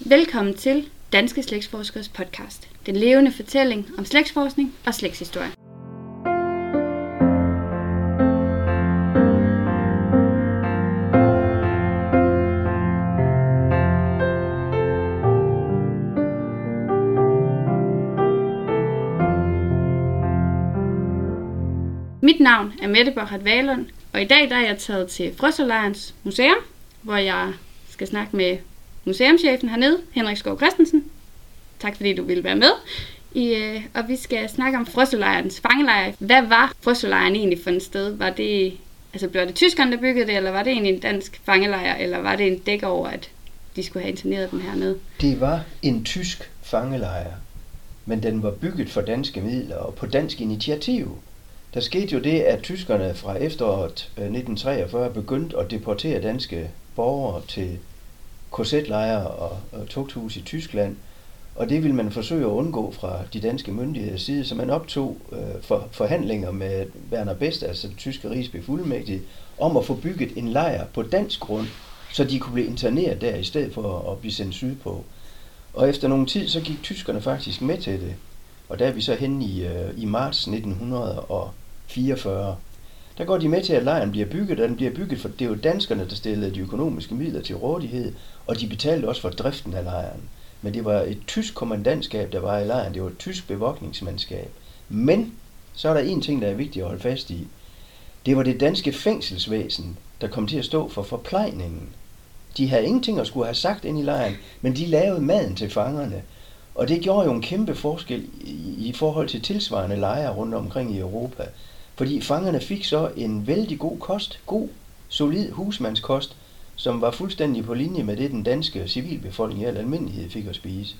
Velkommen til Danske Slægtsforskers podcast. Den levende fortælling om slægtsforskning og slægtshistorie. Mit navn er Mette Borchardt Valund, og i dag der er jeg taget til Frøsserlejrens Museum, hvor jeg skal snakke med museumschefen hernede, Henrik Skov Christensen. Tak fordi du ville være med. I, øh, og vi skal snakke om Frøsselejrens fangelejr. Hvad var Frøsselejren egentlig for et sted? Var det, altså blev det tyskerne, der byggede det, eller var det egentlig en dansk fangelejr, eller var det en dæk over, at de skulle have interneret dem hernede? Det var en tysk fangelejr, men den var bygget for danske midler og på dansk initiativ. Der skete jo det, at tyskerne fra efteråret øh, 1943 begyndte at deportere danske borgere til korsetlejre og, og tugthus i Tyskland, og det ville man forsøge at undgå fra de danske myndigheders side, så man optog øh, for, forhandlinger med Werner Best, altså den tyske rigsbefuldmægtige, om at få bygget en lejr på dansk grund, så de kunne blive interneret der i stedet for at blive sendt sydpå. Og efter nogle tid, så gik tyskerne faktisk med til det. Og der er vi så hen i, øh, i marts 1944. Der går de med til, at lejren bliver bygget, og den bliver bygget, for det er jo danskerne, der stillede de økonomiske midler til rådighed, og de betalte også for driften af lejren. Men det var et tysk kommandantskab, der var i lejren. Det var et tysk bevogtningsmandskab. Men så er der en ting, der er vigtigt at holde fast i. Det var det danske fængselsvæsen, der kom til at stå for forplejningen. De havde ingenting at skulle have sagt ind i lejren, men de lavede maden til fangerne. Og det gjorde jo en kæmpe forskel i, i forhold til tilsvarende lejre rundt omkring i Europa. Fordi fangerne fik så en vældig god kost, god, solid husmandskost, som var fuldstændig på linje med det, den danske civilbefolkning i al almindelighed fik at spise.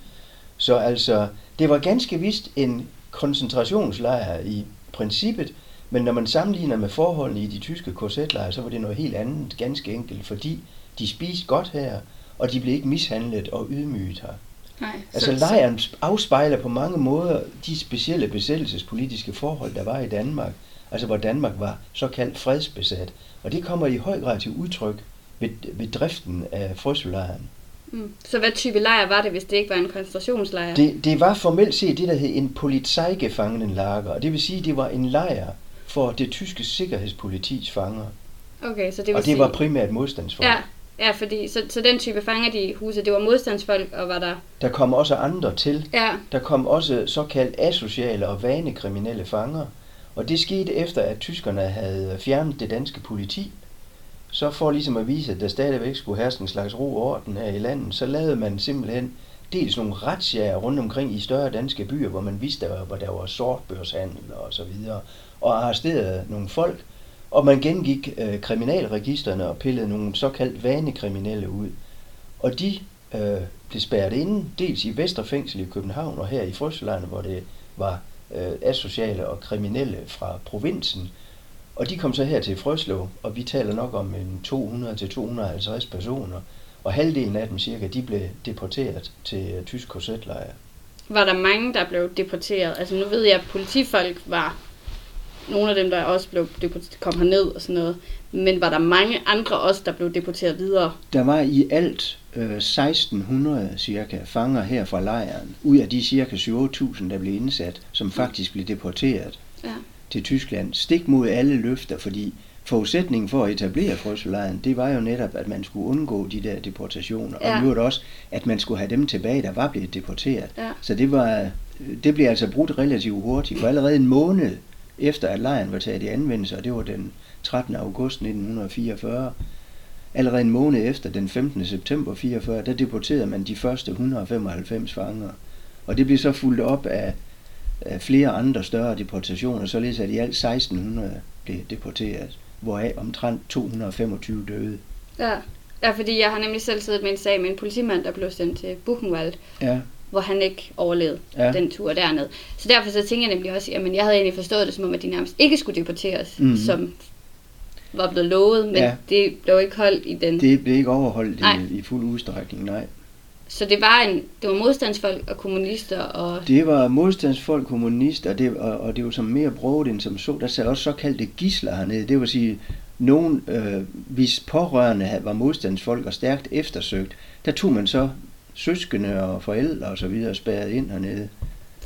Så altså, det var ganske vist en koncentrationslejr i princippet, men når man sammenligner med forholdene i de tyske korsetlejre, så var det noget helt andet, ganske enkelt, fordi de spiste godt her, og de blev ikke mishandlet og ydmyget her. Nej, Altså lejren afspejler på mange måder de specielle besættelsespolitiske forhold, der var i Danmark, altså hvor Danmark var såkaldt fredsbesat. Og det kommer i høj grad til udtryk ved, ved driften af frøselejren. Mm. Så hvad type lejr var det, hvis det ikke var en koncentrationslejr? Det, det var formelt set det, der hed en Polizeigefangenenlager, og det vil sige, det var en lejr for det tyske sikkerhedspolitis fanger. Okay, så det vil Og det sige... var primært modstandsfolk. Ja, ja fordi så, så den type fanger, de huse, det var modstandsfolk, og var der... Der kom også andre til. Ja, Der kom også såkaldt asociale og vanekriminelle fanger. Og det skete efter, at tyskerne havde fjernet det danske politi. Så for ligesom at vise, at der stadigvæk skulle herske en slags ro og orden her i landet, så lavede man simpelthen dels nogle retsjager rundt omkring i større danske byer, hvor man vidste, hvor der var sortbørshandel og så videre, og arresterede nogle folk, og man gengik øh, kriminalregisterne og pillede nogle såkaldt vanekriminelle ud. Og de øh, blev spærret inde, dels i Vesterfængsel i København og her i Frøselejren, hvor det var øh, asociale og kriminelle fra provinsen. Og de kom så her til Frøslev, og vi taler nok om en 200-250 personer, og halvdelen af dem cirka, de blev deporteret til øh, tysk korsetlejr. var der mange, der blev deporteret. Altså nu ved jeg, at politifolk var nogle af dem, der også blev deporteret, kom herned og sådan noget. Men var der mange andre også, der blev deporteret videre? Der var i alt øh, 1600 cirka fanger her fra lejren, ud af de cirka 7-8.000, der blev indsat, som faktisk blev deporteret Ja. Til Tyskland, stik mod alle løfter, fordi forudsætningen for at etablere frøselejren, det var jo netop, at man skulle undgå de der deportationer, Ja. og nu også, at man skulle have dem tilbage, der var blevet deporteret. Ja. Så det var, det blev altså brudt relativt hurtigt, for allerede en måned efter, at lejren var taget i anvendelse, og det var den 13. august 1944, allerede en måned efter, den 15. september 44, der deporterede man de første 195 fanger. Og det blev så fulgt op af, af flere andre større deportationer, således at i alt 1600 blev deporteret, hvoraf omtrent 225 døde. Ja. ja, fordi jeg har nemlig selv siddet med en sag med en politimand, der blev sendt til Buchenwald, Ja, hvor han ikke overlevede Ja. den tur derned. Så derfor så tænker jeg nemlig også, at jeg havde egentlig forstået det som om, at de nærmest ikke skulle deporteres, Mhm. mm. som var blevet lovet, men Ja. ja. det blev ikke holdt i den. det blev ikke overholdt Nej. i, i fuld udstrækning, nej. Så det var en, det var modstandsfolk og kommunister og Det var modstandsfolk, kommunister, og det, og, og det var som mere broget end som så. Der sad også såkaldte gisler hernede. Det vil sige, nogen, øh, hvis pårørende var modstandsfolk og stærkt eftersøgt, der tog man så søskende og forældre og så videre spærret ind hernede.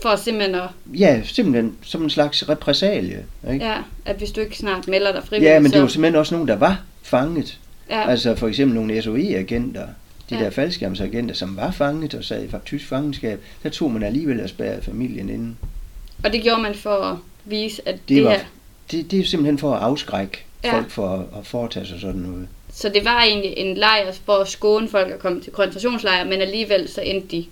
For simpelthen at, Ja, simpelthen som en slags repressalie. Ikke? ja, at hvis du ikke snart melder dig frivilligt, Ja, men det var simpelthen også nogen, der var fanget. ja, Altså for eksempel nogle SOE-agenter, de Ja. der faldskærmsagenter, som var fanget og sad i tysk fangenskab, der tog man alligevel at spærre familien inden. og det gjorde man for at vise, at det, Det var- her, Det, det er simpelthen for at afskrække Ja. folk for at, at foretage sig sådan noget. så det var egentlig en lejr for at skåne folk at komme til koncentrationslejre, men alligevel så endte de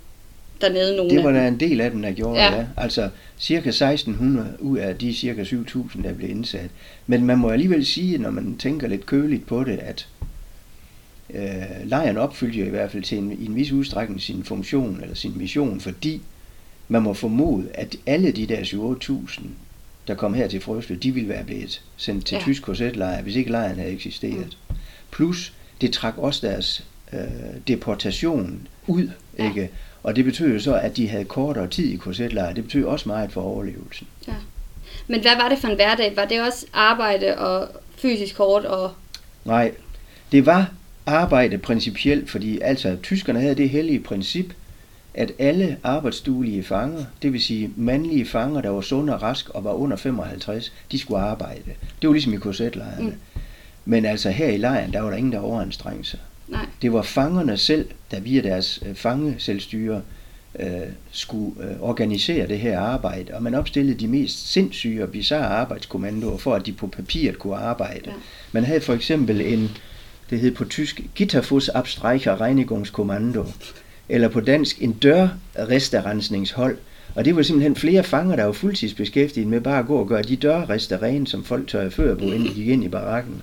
dernede nogle Det var der en del af dem, der gjorde, ja. ja. Altså cirka 1600 ud af de cirka 7000, der blev indsat. Men man må alligevel sige, når man tænker lidt køligt på det, at øh, lejren opfyldte jo i hvert fald til en, i en vis udstrækning sin funktion eller sin mission, fordi man må formode, at alle de der 7-8.000, der kom her til Frøsle, de ville være blevet sendt til Ja. ja. tysk korsetlejr, hvis ikke lejren havde eksisteret. Mm. Plus, det trak også deres øh, deportation ud, Ja. ja. ikke? Og det betød jo så, at de havde kortere tid i korsetlejr. Det betød også meget for overlevelsen. Men hvad var det for en hverdag? Var det også arbejde og fysisk hårdt og... Nej, det var arbejde principielt, fordi altså tyskerne havde det hellige princip, at alle arbejdsduelige fanger, det vil sige mandlige fanger, der var sunde og rask og var under 55, de skulle arbejde. Det var ligesom i korsetlejrene. Mm. Men altså her i lejren, der var der ingen, der overanstrengte sig. Nej. Det var fangerne selv, der via deres øh, fangeselvstyre øh, skulle øh, organisere det her arbejde, og man opstillede de mest sindssyge og bizarre arbejdskommandoer for, at de på papiret kunne arbejde. Ja. Man havde for eksempel en, det hed på tysk, Gitterfuss Abstreicher Reinigungskommando, eller på dansk en dørrestaurensningshold. Og det var simpelthen flere fanger, der var fuldtidsbeskæftiget med bare at gå og gøre de dørrester rene, som folk tørrede før på, inden de gik ind i barakken.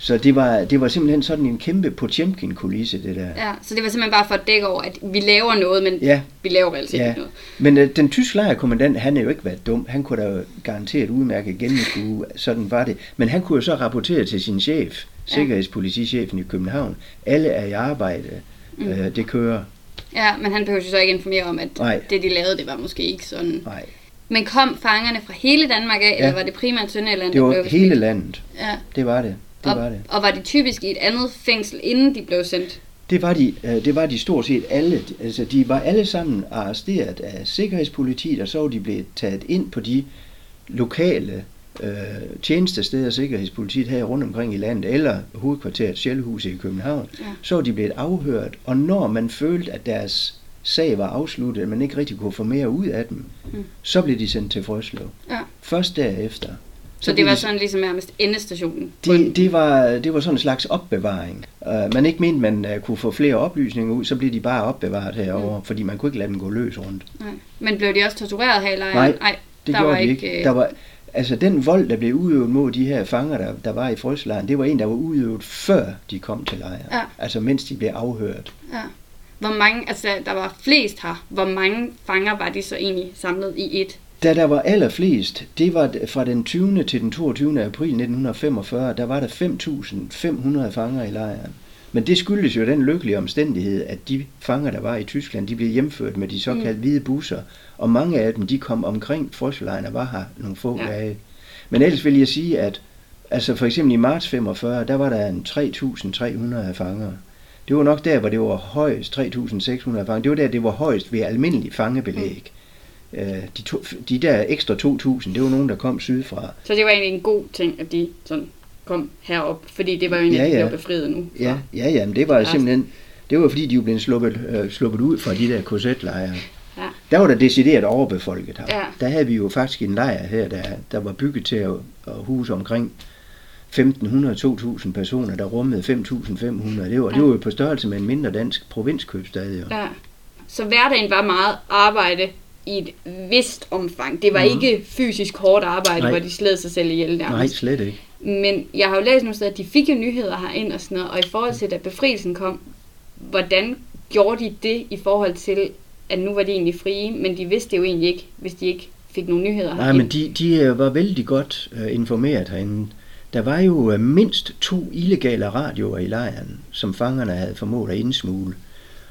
Så det var, det var simpelthen sådan en kæmpe Potemkin-kulisse, det der. Ja, så det var simpelthen bare for at dække over, at vi laver noget, men Ja, vi laver reelt set ja. ikke noget. Men øh, den tyske lejrkommandant, han er jo ikke været dum. Han kunne da jo garanteret udmærket gennemskue, sådan var det. Men han kunne jo så rapportere til sin chef. Sikkerhedspolitichefen i København. Alle er i arbejde. Mm. Øh, det kører. Ja, men han behøver jo så ikke informere om, at Nej. det, de lavede, det var måske ikke sådan. Nej, Men kom fangerne fra hele Danmark af, Ja. eller var det primært Sønderjylland, det der var blev hele landet. Ja. Det var det. Det og, var det. og var de typisk i et andet fængsel, inden de blev sendt? Det var, de, øh, det var de stort set alle. Altså, de var alle sammen arresteret af sikkerhedspolitiet, og så var de blevet taget ind på de lokale øh, tjenestesteder, sikkerhedspolitiet her rundt omkring i landet, eller hovedkvarteret Sjælhuset i København. Ja. Så var de blevet afhørt, og når man følte, at deres sag var afsluttet, at man ikke rigtig kunne få mere ud af dem, Mm. så blev de sendt til Frøslev. Ja. Først derefter. Så, det blev var de- sådan ligesom nærmest endestationen. en- det, det, var, det var sådan en slags opbevaring. Uh, man ikke mente, man uh, kunne få flere oplysninger ud, så blev de bare opbevaret herovre, mm. fordi man kunne ikke lade dem gå løs rundt. Nej. Men blev de også tortureret her i lejren? Nej, Nej Det der gjorde var de ikke... ikke. øh, Der var, altså den vold, der blev udøvet mod de her fanger, der, der var i frøslejren, det var en, der var udøvet før de kom til lejren. Ja. Altså mens de blev afhørt. Ja. Hvor mange, altså der var flest her, hvor mange fanger var de så egentlig samlet i et? Da der var allerflest, det var fra den 20. til den 22. april 1945, der var der 5.500 fanger i lejren. Men det skyldes jo den lykkelige omstændighed, at de fanger, der var i Tyskland, de blev hjemført med de såkaldte Mm. hvide busser. Og mange af dem, de kom omkring Frøslejren og var her nogle få Ja. ja. dage. Men ellers vil jeg sige, at altså for eksempel i marts 45, der var der en 3.300 fanger. Det var nok der, hvor det var højst 3.600 fanger. Det var der, det var højst ved almindelig fangebelæg. Mm. De, to, de der ekstra 2.000, det var nogen, der kom sydfra. Så det var egentlig en god ting, at de sådan kom herop, fordi det var jo egentlig, Ja, at de ja. blev befriet nu. Ja, ja, ja, men det var Ja. simpelthen, det var fordi, de var blevet sluppet, øh, sluppet ud fra de der korsetlejre. Ja. Der var der decideret overbefolket her. Ja. Der havde vi jo faktisk en lejr her, der, der var bygget til at, at huse omkring 1.500-2.000 personer, der rummede 5.500. Det var, det var jo på størrelse med en mindre dansk provinskøbstad. Jo. Ja. Så hverdagen var meget arbejde i et vist omfang. Det var Mhm. ikke fysisk hårdt arbejde, Nej. hvor de sled sig selv ihjel Nej, nærmest. slet ikke. Men jeg har jo læst nogle steder, at de fik jo nyheder herind og sådan noget, og i forhold til, da befrielsen kom, hvordan gjorde de det i forhold til, at nu var de egentlig frie, men de vidste jo egentlig ikke, hvis de ikke fik nogle nyheder Nej, herind. men de, de øh, var vældig godt uh, informeret herinde. Der var jo uh, mindst to illegale radioer i lejren, som fangerne havde formået at indsmule.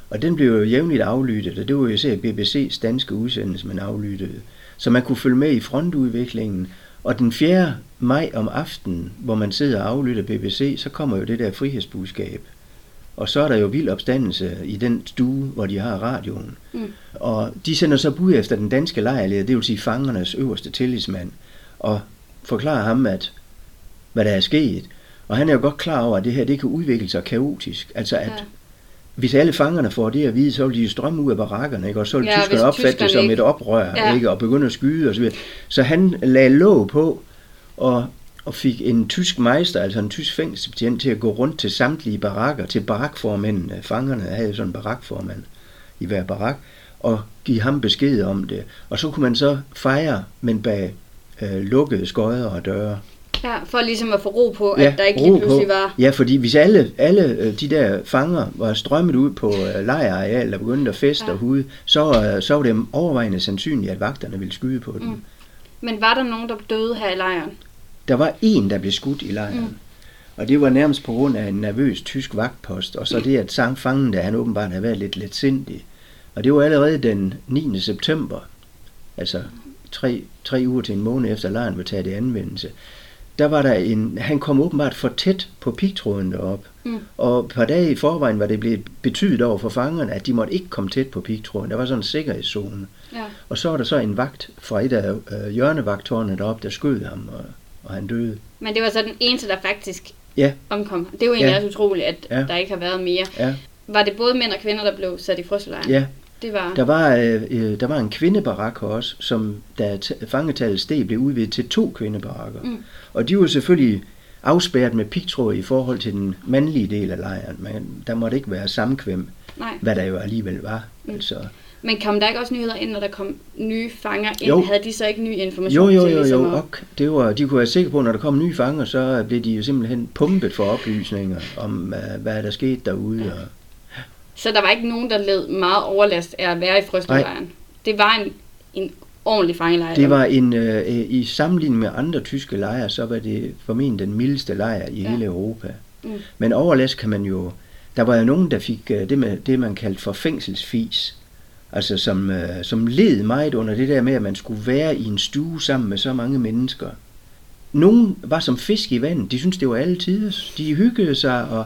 Og den blev jo jævnligt aflyttet, og det var jo især BBC's danske udsendelse, man aflyttede. Så man kunne følge med i frontudviklingen. Og den 4. maj om aftenen, hvor man sidder og aflytter BBC, så kommer jo det der frihedsbudskab. og så er der jo vild opstandelse i den stue, hvor de har radioen. Mm. Og de sender så bud efter den danske lejrleder, det vil sige fangernes øverste tillidsmand, og forklarer ham, at hvad der er sket. Og han er jo godt klar over, at det her det kan udvikle sig kaotisk. Altså at Ja. hvis alle fangerne får det at vide, så vil de jo strømme ud af barakkerne, ikke? og så vil Ja, tyskerne opfatte det som ikke- et oprør, Ja. ikke? og begynde at skyde osv. Så han lagde låg på, og, og fik en tysk meister, altså en tysk fængselsbetjent, til at gå rundt til samtlige barakker, til barakformændene. Fangerne havde jo sådan en barakformand i hver barak, og give ham besked om det. Og så kunne man så fejre, men bag øh, lukkede skodder og døre. Ja, for ligesom at få ro på, at der ikke lige pludselig på. var... Ja, fordi hvis alle, alle øh, de der fanger var strømmet ud på øh, lejrareal og begyndte at feste Ja. ja. og hude, så, øh, så var det overvejende sandsynligt, at vagterne ville skyde på dem. Mm. Men var der nogen, der døde her i lejren? Der var en, der blev skudt i lejren. Mm. Og det var nærmest på grund af en nervøs tysk vagtpost, og så det, at sang fangen, der han åbenbart havde været lidt let sindig. Og det var allerede den 9. september, altså tre, tre uger til en måned efter lejren var taget i anvendelse. Der var der en, han kom åbenbart for tæt på pigtråden derop. Mm. Og et par dage i forvejen var det blevet betydet over for fangerne, at de måtte ikke komme tæt på pigtråden. Der var sådan en sikkerhedszone. Ja. Og så var der så en vagt fra et af øh, hjørnevagtårnene deroppe, der skød ham, og, og han døde. Men det var så den eneste, der faktisk Ja. omkom. Det er jo egentlig Ja. også utroligt, at Ja. der ikke har været mere. Ja, Var det både mænd og kvinder, der blev sat i frystelejren? ja. Det var... Der var, øh, øh, der var en kvindebarak også, som da fangetallet steg, blev udvidet til to kvindebarakker. Mm. Og de var selvfølgelig afspærret med pigtråd i forhold til den mandlige del af lejren, men der måtte ikke være samkvem, Nej. hvad der jo alligevel var. Mm. Altså, Men kom der ikke også nyheder ind, når der kom nye fanger ind? Jo. Havde de så ikke ny information jo, jo, jo, ligesom jo, og det var, de kunne være sikre på, at når der kom nye fanger, så blev de jo simpelthen pumpet for oplysninger om, øh, hvad der skete derude. Og, Så der var ikke nogen, der led meget overlast af at være i frystelejren? Det var en, en ordentlig fangelejr? Det var en, øh, øh, i sammenligning med andre tyske lejre, så var det formentlig den mildeste lejr i Ja. ja. hele Europa. Mm. Men overlast kan man jo, der var jo nogen, der fik øh, det, med, det man kaldte for fængselsfis. Altså som, øh, som led meget under det der med, at man skulle være i en stue sammen med så mange mennesker. Nogle var som fisk i vandet, de syntes det var alle tider. De hyggede sig, og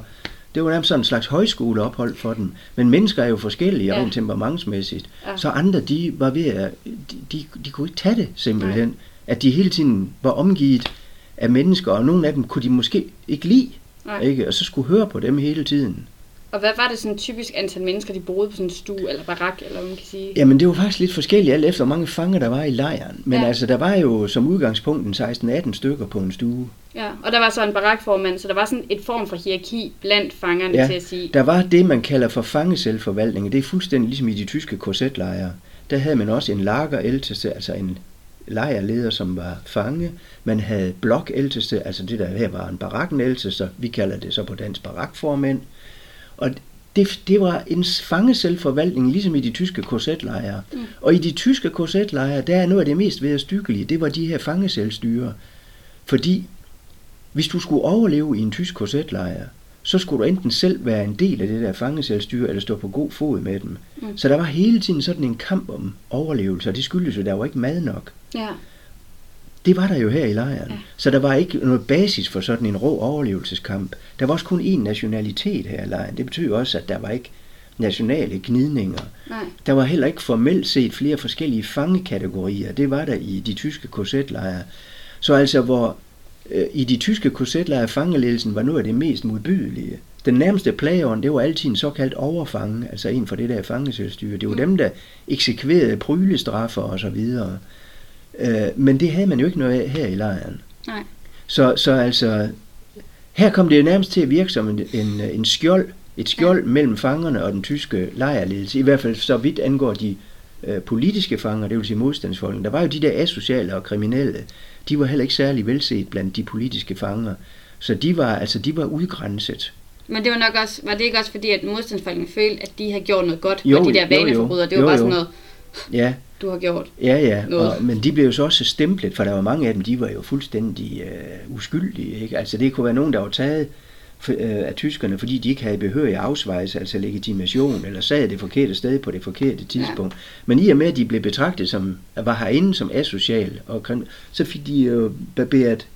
det var nærmest sådan en slags højskoleophold for dem. Men mennesker er jo forskellige, Ja. rent temperamentsmæssigt. Ja. Så andre, de var ved at, de, de, de kunne ikke tage det simpelthen. Nej. At de hele tiden var omgivet af mennesker, og nogle af dem kunne de måske ikke lide. Nej. Ikke? Og så skulle høre på dem hele tiden. Og hvad var det sådan typisk antal mennesker, de boede på sådan en stue eller barak, eller hvad man kan sige? Jamen det var faktisk lidt forskelligt alt efter, hvor mange fanger der var i lejren. Men Ja. altså, der var jo som udgangspunkt en 16-18 stykker på en stue. Ja, og der var så en barakformand, så der var sådan et form for hierarki blandt fangerne Ja, til at sige. Der var det, man kalder for fangeselvforvaltning. Det er fuldstændig ligesom i de tyske korsetlejre. Der havde man også en lagerældste, altså en lejrleder, som var fange. Man havde blokäldste, altså det der her var en barakkenældste, så vi kalder det så på dansk barakformænd. Og det, det var en fangeselvforvaltning, ligesom i de tyske korsetlejre. Mm. Og i de tyske korsetlejre, der er noget af det mest vederstykkelige, det var de her fangeselvstyre. Fordi hvis du skulle overleve i en tysk korsetlejr, så skulle du enten selv være en del af det der fangeselvstyre, eller stå på god fod med dem. Mm. Så der var hele tiden sådan en kamp om overlevelse, og det skyldes jo, der var ikke mad nok. Ja, Det var der jo her i lejren. Ja. Så der var ikke noget basis for sådan en rå overlevelseskamp. Der var også kun én nationalitet her i lejren. Det betyder også, at der var ikke nationale gnidninger. nej. Der var heller ikke formelt set flere forskellige fangekategorier. Det var der i de tyske korsetlejre. Så altså, hvor øh, i de tyske korsetlejre fangeledelsen var noget af det mest modbydelige. Den nærmeste plageånd, det var altid en såkaldt overfange, altså en for det der fangeselvstyre. Det var Mm. dem, der eksekverede prylestraffer og så videre. Øh, men det havde man jo ikke noget af her i lejren. Nej. Så, så altså, her kom det jo nærmest til at virke som en, en, en skjold, et skjold ja. mellem fangerne og den tyske lejrledelse, i hvert fald så vidt angår de øh, politiske fanger, det vil sige modstandsfolkene. Der var jo de der asociale og kriminelle, de var heller ikke særlig velset blandt de politiske fanger, så de var, altså, de var udgrænset. Men det var nok også, var det ikke også fordi, at modstandsfolkene følte, at de havde gjort noget godt, Jo, og de der vaneforbrydere, det var Jo, bare sådan noget, Ja, du har gjort. ja, ja, Noget. og, men de blev jo så også stemplet, for der var mange af dem, de var jo fuldstændig øh, uskyldige. Ikke? Altså det kunne være nogen, der var taget for, øh, af tyskerne, fordi de ikke havde behørig afsvejs, altså legitimation, eller sad det forkerte sted på det forkerte tidspunkt. Ja. Men i og med, at de blev betragtet som, var herinde som asocial, og så fik de jo barberet,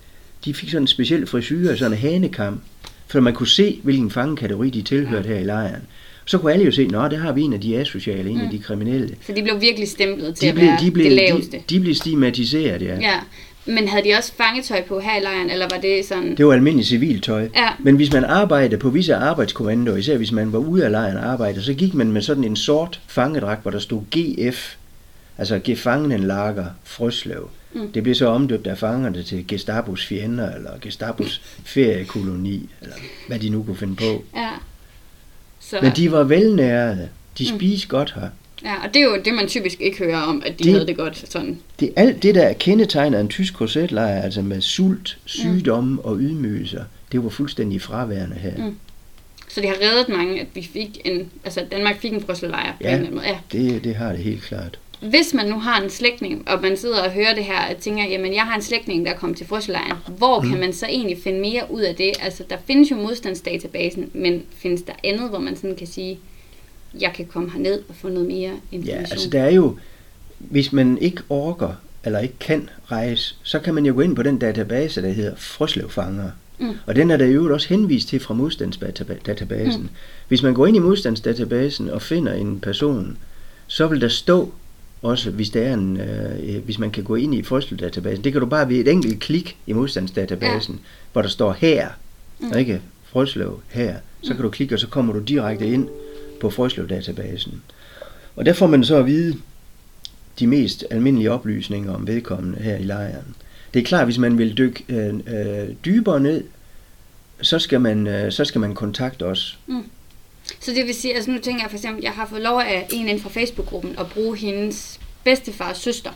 de fik sådan en speciel frisyr, sådan en hanekam, for man kunne se, hvilken fangekategori de tilhørte her i lejren. Så kunne alle jo se, at der har vi en af de asociale, en af de kriminelle. Så de blev virkelig stemplet til De at blev, være de, blev, det laveste. de, de blev stigmatiseret, ja. Ja. Men havde de også fangetøj på her i lejren, eller var det sådan... Det var almindeligt civiltøj. Ja. Men hvis man arbejdede på visse arbejdskommandoer, især hvis man var ude af lejren og arbejdede, så gik man med sådan en sort fangedragt, hvor der stod GF, altså Gefangenenlager Frøslev. Mm. Det blev så omdøbt af fangerne til Gestapos fjender, eller Gestapos feriekoloni, eller hvad de nu kunne finde på. Ja. Så, Men de var velnærede. De spiste godt her. ja, og det er jo det, man typisk ikke hører om, at de Det- havde det godt sådan. Det er alt det, der er kendetegnet af en tysk korsetlejr, altså med sult, sygdomme og ydmygelser, det var fuldstændig fraværende her. Mm. Så det har reddet mange, at vi fik en, altså Danmark fik en frøselejr på Ja. en eller anden måde. Ja. Det, det har det helt klart. Hvis man nu har en slægtning, og man sidder og hører det her, og tænker, jamen jeg har en slægtning, der er kommet til frøselejren, hvor Mm. kan man så egentlig finde mere ud af det? Altså der findes jo modstandsdatabasen, men findes der andet, hvor man sådan kan sige, jeg kan komme herned og få noget mere Ja, information? altså der er jo, hvis man ikke orker eller ikke kan rejse, så kan man jo gå ind på den database, der hedder Frøslevfanger. Mm. Og den er der jo også henvist til fra modstandsdatabasen. Mm. Hvis man går ind i modstandsdatabasen og finder en person, så vil der stå også, hvis, der er en, øh, hvis man kan gå ind i Frøslev-databasen. Det kan du bare ved et enkelt klik i modstandsdatabasen, ja. hvor der står her, mm. ikke Frøslev her. Så kan du klikke, og så kommer du direkte ind på Frøslev-databasen. Og der får man så at vide de mest almindelige oplysninger om vedkommende her i lejren. Det er klart, hvis man vil dykke øh, øh, dybere ned, så skal, man, øh, så skal man kontakte os. Så det vil sige, altså nu tænker jeg for eksempel, jeg har fået lov af en inden fra Facebook-gruppen at bruge hendes bedstefars søster,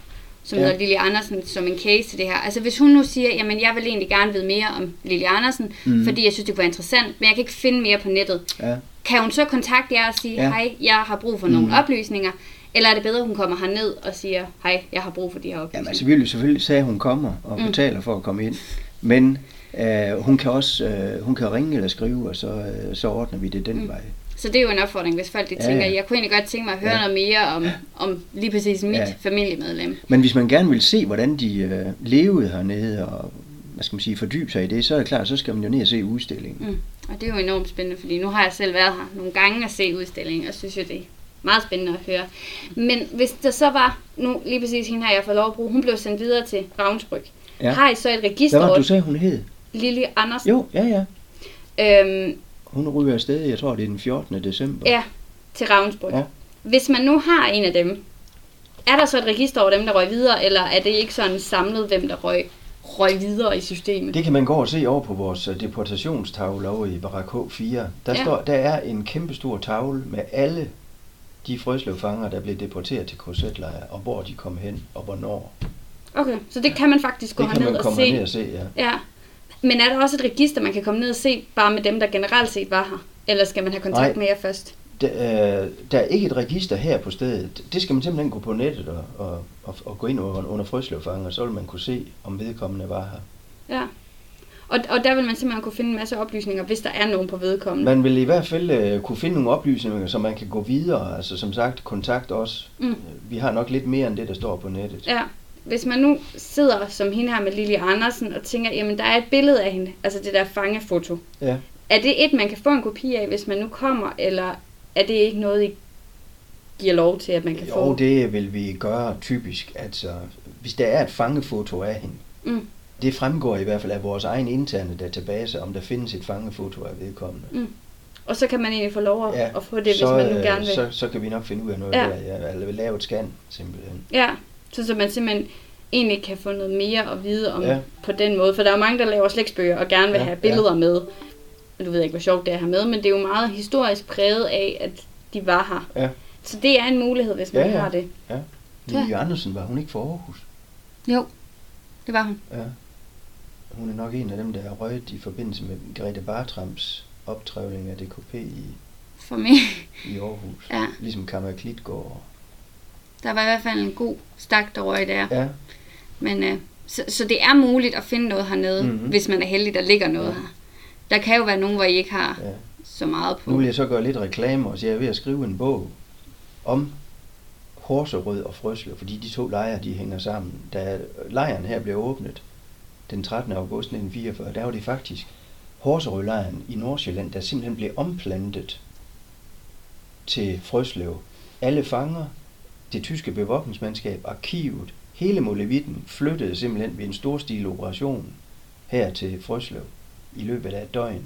som Ja. hedder Lille Andersen, som en case til det her. Altså hvis hun nu siger, jamen jeg vil egentlig gerne vide mere om Lille Andersen, mm. fordi jeg synes, det kunne være interessant, men jeg kan ikke finde mere på nettet. Ja. Kan hun så kontakte jer og sige, Ja. hej, jeg har brug for nogle oplysninger, eller er det bedre, at hun kommer herned og siger, hej, jeg har brug for de her oplysninger? Jamen altså, vil jo selvfølgelig sige, at hun kommer og Mm. betaler for at komme ind. Men øh, hun kan også øh, hun kan ringe eller skrive, og så, øh, så ordner vi det den Mm. vej. Så det er jo en opfordring, hvis folk de Ja, tænker, ja. jeg kunne egentlig godt tænke mig at høre Ja. noget mere om, om lige præcis mit Ja. familiemedlem. Men hvis man gerne vil se, hvordan de øh, levede hernede, og hvad skal man sige, fordybe sig i det, så er det klart, så skal man jo ned og se udstillingen. Mm. Og det er jo enormt spændende, fordi nu har jeg selv været her nogle gange og se udstillingen, og synes jo, det er meget spændende at høre. Men hvis der så var, nu lige præcis hende her, jeg får lov at bruge, hun blev sendt videre til Ravnsbryg. Ja. Har I så et Hvad register var det, du sagde, hun hed? Lille Andersen? Jo, ja, ja. Øhm, Hun ryger afsted, jeg tror, det er den 14. december. ja, til Ravnsbryg. Ja. Hvis man nu har en af dem, er der så et register over dem, der røg videre, eller er det ikke sådan samlet, hvem der røg, røg videre i systemet? Det kan man gå og se over på vores øh, deportationstavle over i Barak H4. Der, Ja. står, der er en kæmpe stor tavle med alle de frøslevfanger, der blev deporteret til korsetlejre, og hvor de kom hen, og hvornår. Okay, så det kan man faktisk gå det kan herned man og komme se. ned og se, ja. Ja. Men er der også et register, man kan komme ned og se, bare med dem, der generelt set var her? Eller skal man have kontakt Nej. med jer først? Der, øh, der er ikke et register her på stedet. Det skal man simpelthen gå på nettet og, og, og, og gå ind under, under frøslevfanger, så vil man kunne se, om vedkommende var her. Ja. Og, og der vil man simpelthen kunne finde en masse oplysninger, hvis der er nogen på vedkommende. Man vil i hvert fald øh, kunne finde nogle oplysninger, så man kan gå videre. Altså som sagt, kontakt os. Mm. Vi har nok lidt mere end det, der står på nettet. Ja. Hvis man nu sidder som hende her med Lille Andersen og tænker, jamen der er et billede af hende, altså det der fangefoto. Ja. Er det et, man kan få en kopi af, hvis man nu kommer, eller er det ikke noget, I giver lov til, at man kan Jo, få? det vil vi gøre typisk. Altså, hvis der er et fangefoto af hende, Mm. det fremgår i hvert fald af vores egen interne database, om der findes et fangefoto af vedkommende. Og så kan man egentlig få lov at, Ja, at få det, hvis så, man nu øh, gerne vil. Så, så kan vi nok finde ud af noget Ja. der, ja, eller lave et scan, simpelthen. Ja, så, så man simpelthen egentlig kan få noget mere at vide om Ja. ja. på den måde. For der er jo mange, der laver slægtsbøger og gerne vil Ja, have billeder ja. med. Og du ved ikke, hvor sjovt det er at have med, men det er jo meget historisk præget af, at de var her. Ja. Så det er en mulighed, hvis man Ja, ja. har det. Lille Andersen, var hun ikke fra Aarhus? Jo, det var hun. Ja. Hun er nok en af dem, der er røget i forbindelse med Grete Bartrams optrævling af DKP i, For mig. i Aarhus. Ja, Ligesom Kammer Klitgaard. Der var i hvert fald en god stak, der røg der. Ja, Men, øh, så, så det er muligt at finde noget hernede, Mhm. mm-hmm. hvis man er heldig, der ligger noget Ja. her. Der kan jo være nogen, hvor I ikke har ja. så meget på. Nu vil jeg så gøre lidt reklame, og så jeg er ved at skrive en bog om Horserød og Frøslev, fordi de to lejre, de hænger sammen. Da lejren her blev åbnet den 13. august 1944, der var det faktisk Horserødlejren i Nordsjælland, der simpelthen blev omplantet til Frøslev. Alle fanger, det tyske bevogtningsmandskab, arkivet, hele Molevitten flyttede simpelthen ved en storstil operation her til Frøslev i løbet af et døgn,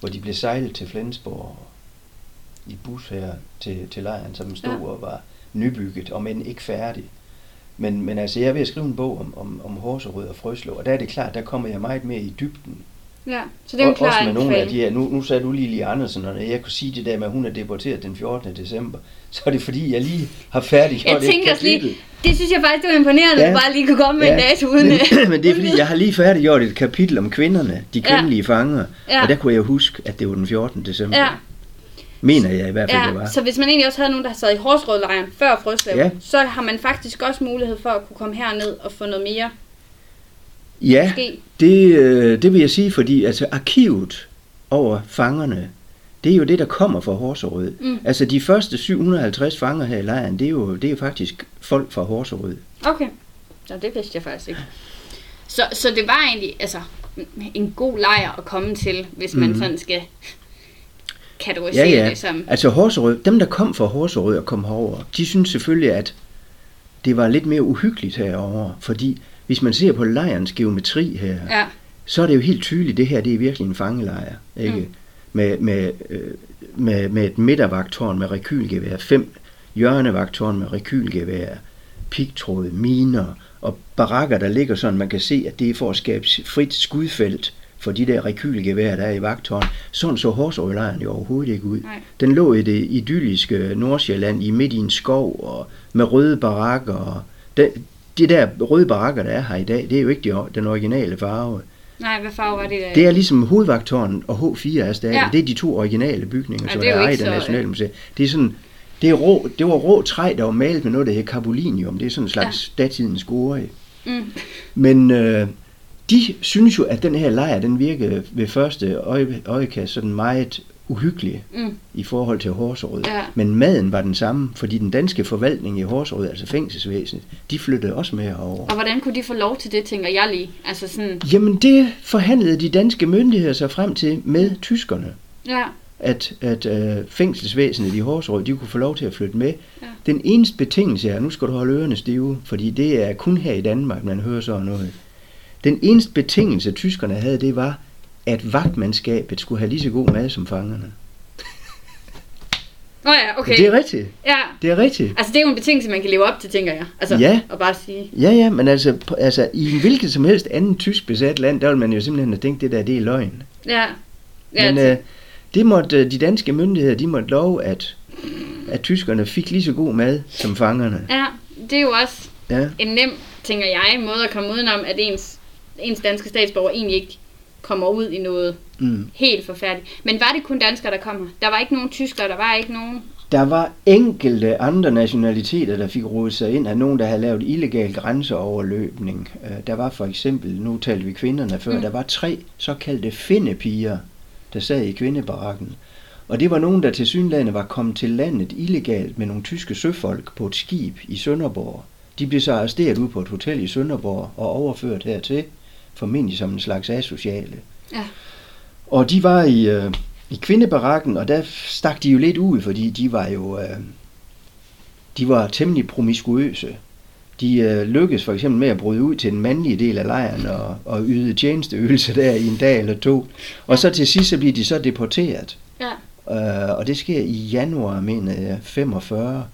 hvor de blev sejlet til Flensborg i bus her til, til lejren, som stod ja. og var nybygget, og men ikke færdig. Men, men altså, jeg er ved at skrive en bog om, om, om Horserød og Frøslev, og der er det klart, der kommer jeg meget mere i dybden. Ja, så det er jo klart Også med nogle af de her, nu, nu sagde du lige lige Andersen, og jeg kunne sige det der med, at hun er deporteret den 14. december, så er det fordi, jeg lige har færdiggjort jeg tænker et Lige, det synes jeg faktisk, det var imponerende, ja. at du bare lige kunne komme med ja. en dato uden... Men, men det er fordi, jeg har lige færdiggjort et kapitel om kvinderne, de kvindelige ja. fanger, ja. og der kunne jeg huske, at det var den 14. december. Ja. Mener jeg i hvert fald, ja, det var. Så hvis man egentlig også havde nogen, der sad i Horsrødlejren før Frøslev, ja. så har man faktisk også mulighed for at kunne komme herned og få noget mere Ja, det, øh, det vil jeg sige, fordi altså arkivet over fangerne, det er jo det, der kommer fra Horserød. Mm. Altså de første 750 fanger her i lejren, det er jo, det er faktisk folk fra Horserød. Okay, ja, det vidste jeg faktisk ikke. Så, så det var egentlig altså, en god lejr at komme til, hvis man mm. sådan skal kategorisere ja, ja. det som... Altså Horserød, dem der kom fra Horserød og kom herover, de synes selvfølgelig, at det var lidt mere uhyggeligt herover, fordi hvis man ser på lejrens geometri her, ja. så er det jo helt tydeligt, det her det er virkelig en fangelejr. Ikke? Mm. Med, med, øh, med, med et midtervagtårn med rekylgevær, fem hjørnevagtårn med rekylgevær, pigtråd, miner og barakker, der ligger sådan, man kan se, at det er for at skabe frit skudfelt for de der rekylgevær, der er i vagtårn. Sådan så Horsøjlejren jo overhovedet ikke ud. Nej. Den lå i det idylliske Nordsjælland i midt i en skov og med røde barakker. Og den, de der røde barakker, der er her i dag, det er jo ikke de, den originale farve. Nej, hvad farve var det der? Det er ligesom hovedvagtårnen og H4 er stadig. Ja. Det er de to originale bygninger, ja, som er, i det nationale museum. Det er sådan, det, er rå, det var rå træ, der var malet med noget, der hedder carbolinium. Det er sådan en slags ja. datidens gore. Mm. Men øh, de synes jo, at den her lejr, den virker ved første øje, øjekast sådan meget uhyggelig mm. i forhold til Horserød. Ja. Men maden var den samme, fordi den danske forvaltning i Horserød, altså fængselsvæsenet, de flyttede også med herover. Og hvordan kunne de få lov til det, tænker jeg lige? Altså sådan... Jamen det forhandlede de danske myndigheder sig frem til med tyskerne. Ja. At, at øh, fængselsvæsenet i Horserød, de kunne få lov til at flytte med. Ja. Den eneste betingelse er, nu skal du holde ørerne stive, fordi det er kun her i Danmark, man hører sådan noget. Den eneste betingelse, tyskerne havde, det var, at vagtmandskabet skulle have lige så god mad som fangerne. Nå oh ja, okay. Det er rigtigt. Ja. Det er rigtigt. Altså, det er jo en betingelse, man kan leve op til, tænker jeg. Altså, ja. at bare sige. Ja, ja, men altså, altså, i en hvilket som helst anden tysk besat land, der vil man jo simpelthen have tænkt, det der, det er løgn. Ja. ja men øh, det måtte øh, de danske myndigheder, de måtte love, at, at tyskerne fik lige så god mad som fangerne. Ja, det er jo også ja. en nem, tænker jeg, måde at komme udenom, at ens, ens danske statsborger egentlig ikke kommer ud i noget mm. helt forfærdeligt. Men var det kun danskere, der kommer? Der var ikke nogen tyskere, der var ikke nogen... Der var enkelte andre nationaliteter, der fik rodet sig ind af nogen, der havde lavet illegal grænseoverløbning. Øh, der var for eksempel, nu talte vi kvinderne før, mm. der var tre såkaldte finnepiger, der sad i kvindebarakken. Og det var nogen, der til synlande var kommet til landet illegalt med nogle tyske søfolk på et skib i Sønderborg. De blev så arresteret ud på et hotel i Sønderborg og overført hertil formentlig som en slags asociale. Ja. Og de var i, øh, i kvindebarakken, og der stak de jo lidt ud, fordi de var jo øh, de var temmelig promiskuøse. De øh, lykkedes for eksempel med at bryde ud til den mandlige del af lejren og, og yde tjenesteøvelse der i en dag eller to. Og så til sidst så bliver de så deporteret. Ja. Øh, og det sker i januar, mener jeg, 45.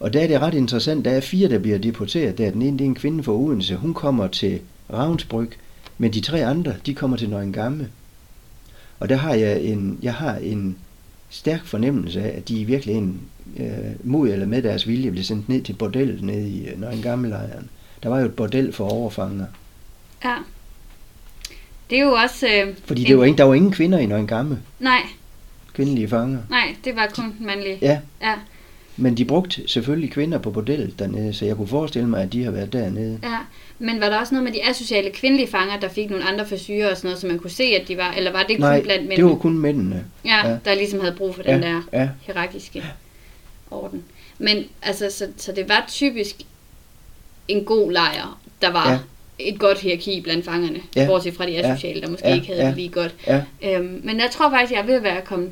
Og der er det ret interessant, der er fire, der bliver deporteret. Der den ene, det er en kvinde fra Odense. Hun kommer til Ravnsbryg, men de tre andre, de kommer til Nøgen Gamme. Og der har jeg en, jeg har en stærk fornemmelse af, at de virkelig en, øh, mod eller med deres vilje blev sendt ned til bordellet nede i øh, Nøgen Gamme-lejren. Der var jo et bordel for overfanger. Ja. Det er jo også... Øh, Fordi det en... var ingen, der var ingen kvinder i Nøgen Gamme. Nej. Kvindelige fanger. Nej, det var kun mandlige. Ja. ja. Men de brugte selvfølgelig kvinder på bordellet dernede, så jeg kunne forestille mig, at de har været dernede. Ja, men var der også noget med de asociale kvindelige fanger, der fik nogle andre forsyre og sådan noget, så man kunne se, at de var, eller var det kun Nej, blandt mændene? det var kun mændene. Ja, ja, der ligesom havde brug for den ja, der ja. hierarkiske orden. Men altså, så, så det var typisk en god lejr, der var et godt hierarki blandt fangerne, Ja. ja. bortset fra de asociale, der måske Ja, ikke havde ja. det lige godt. Ja. Øhm, men jeg tror faktisk, jeg er ved at være kommet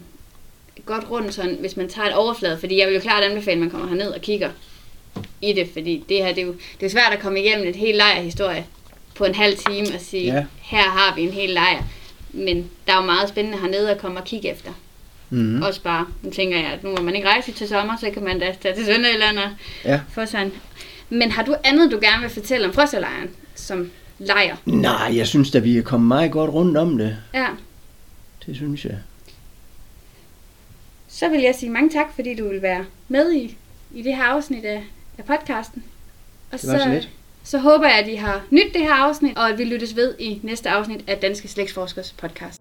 godt rundt, sådan, hvis man tager et overflade, fordi jeg vil jo klart anbefale, at man kommer herned og kigger i det, fordi det her, det er jo det er svært at komme igennem et helt lejrhistorie på en halv time og sige, Ja. her har vi en hel lejr. Men der er jo meget spændende hernede at komme og kigge efter. Mm. Mm. Også bare, nu tænker jeg, at nu må man ikke rejse til sommer, så kan man da tage til Sønderjylland og Ja. få en. Men har du andet, du gerne vil fortælle om Frøsserlejren som lejr? Nej, jeg synes da, vi er kommet meget godt rundt om det. Ja. Det synes jeg. Så vil jeg sige mange tak, fordi du vil være med i, i det her afsnit af, af podcasten. Og Det var så lidt. så håber jeg, at I har nyt det her afsnit, og at vi lyttes ved i næste afsnit af Danske Slægtsforskers podcast.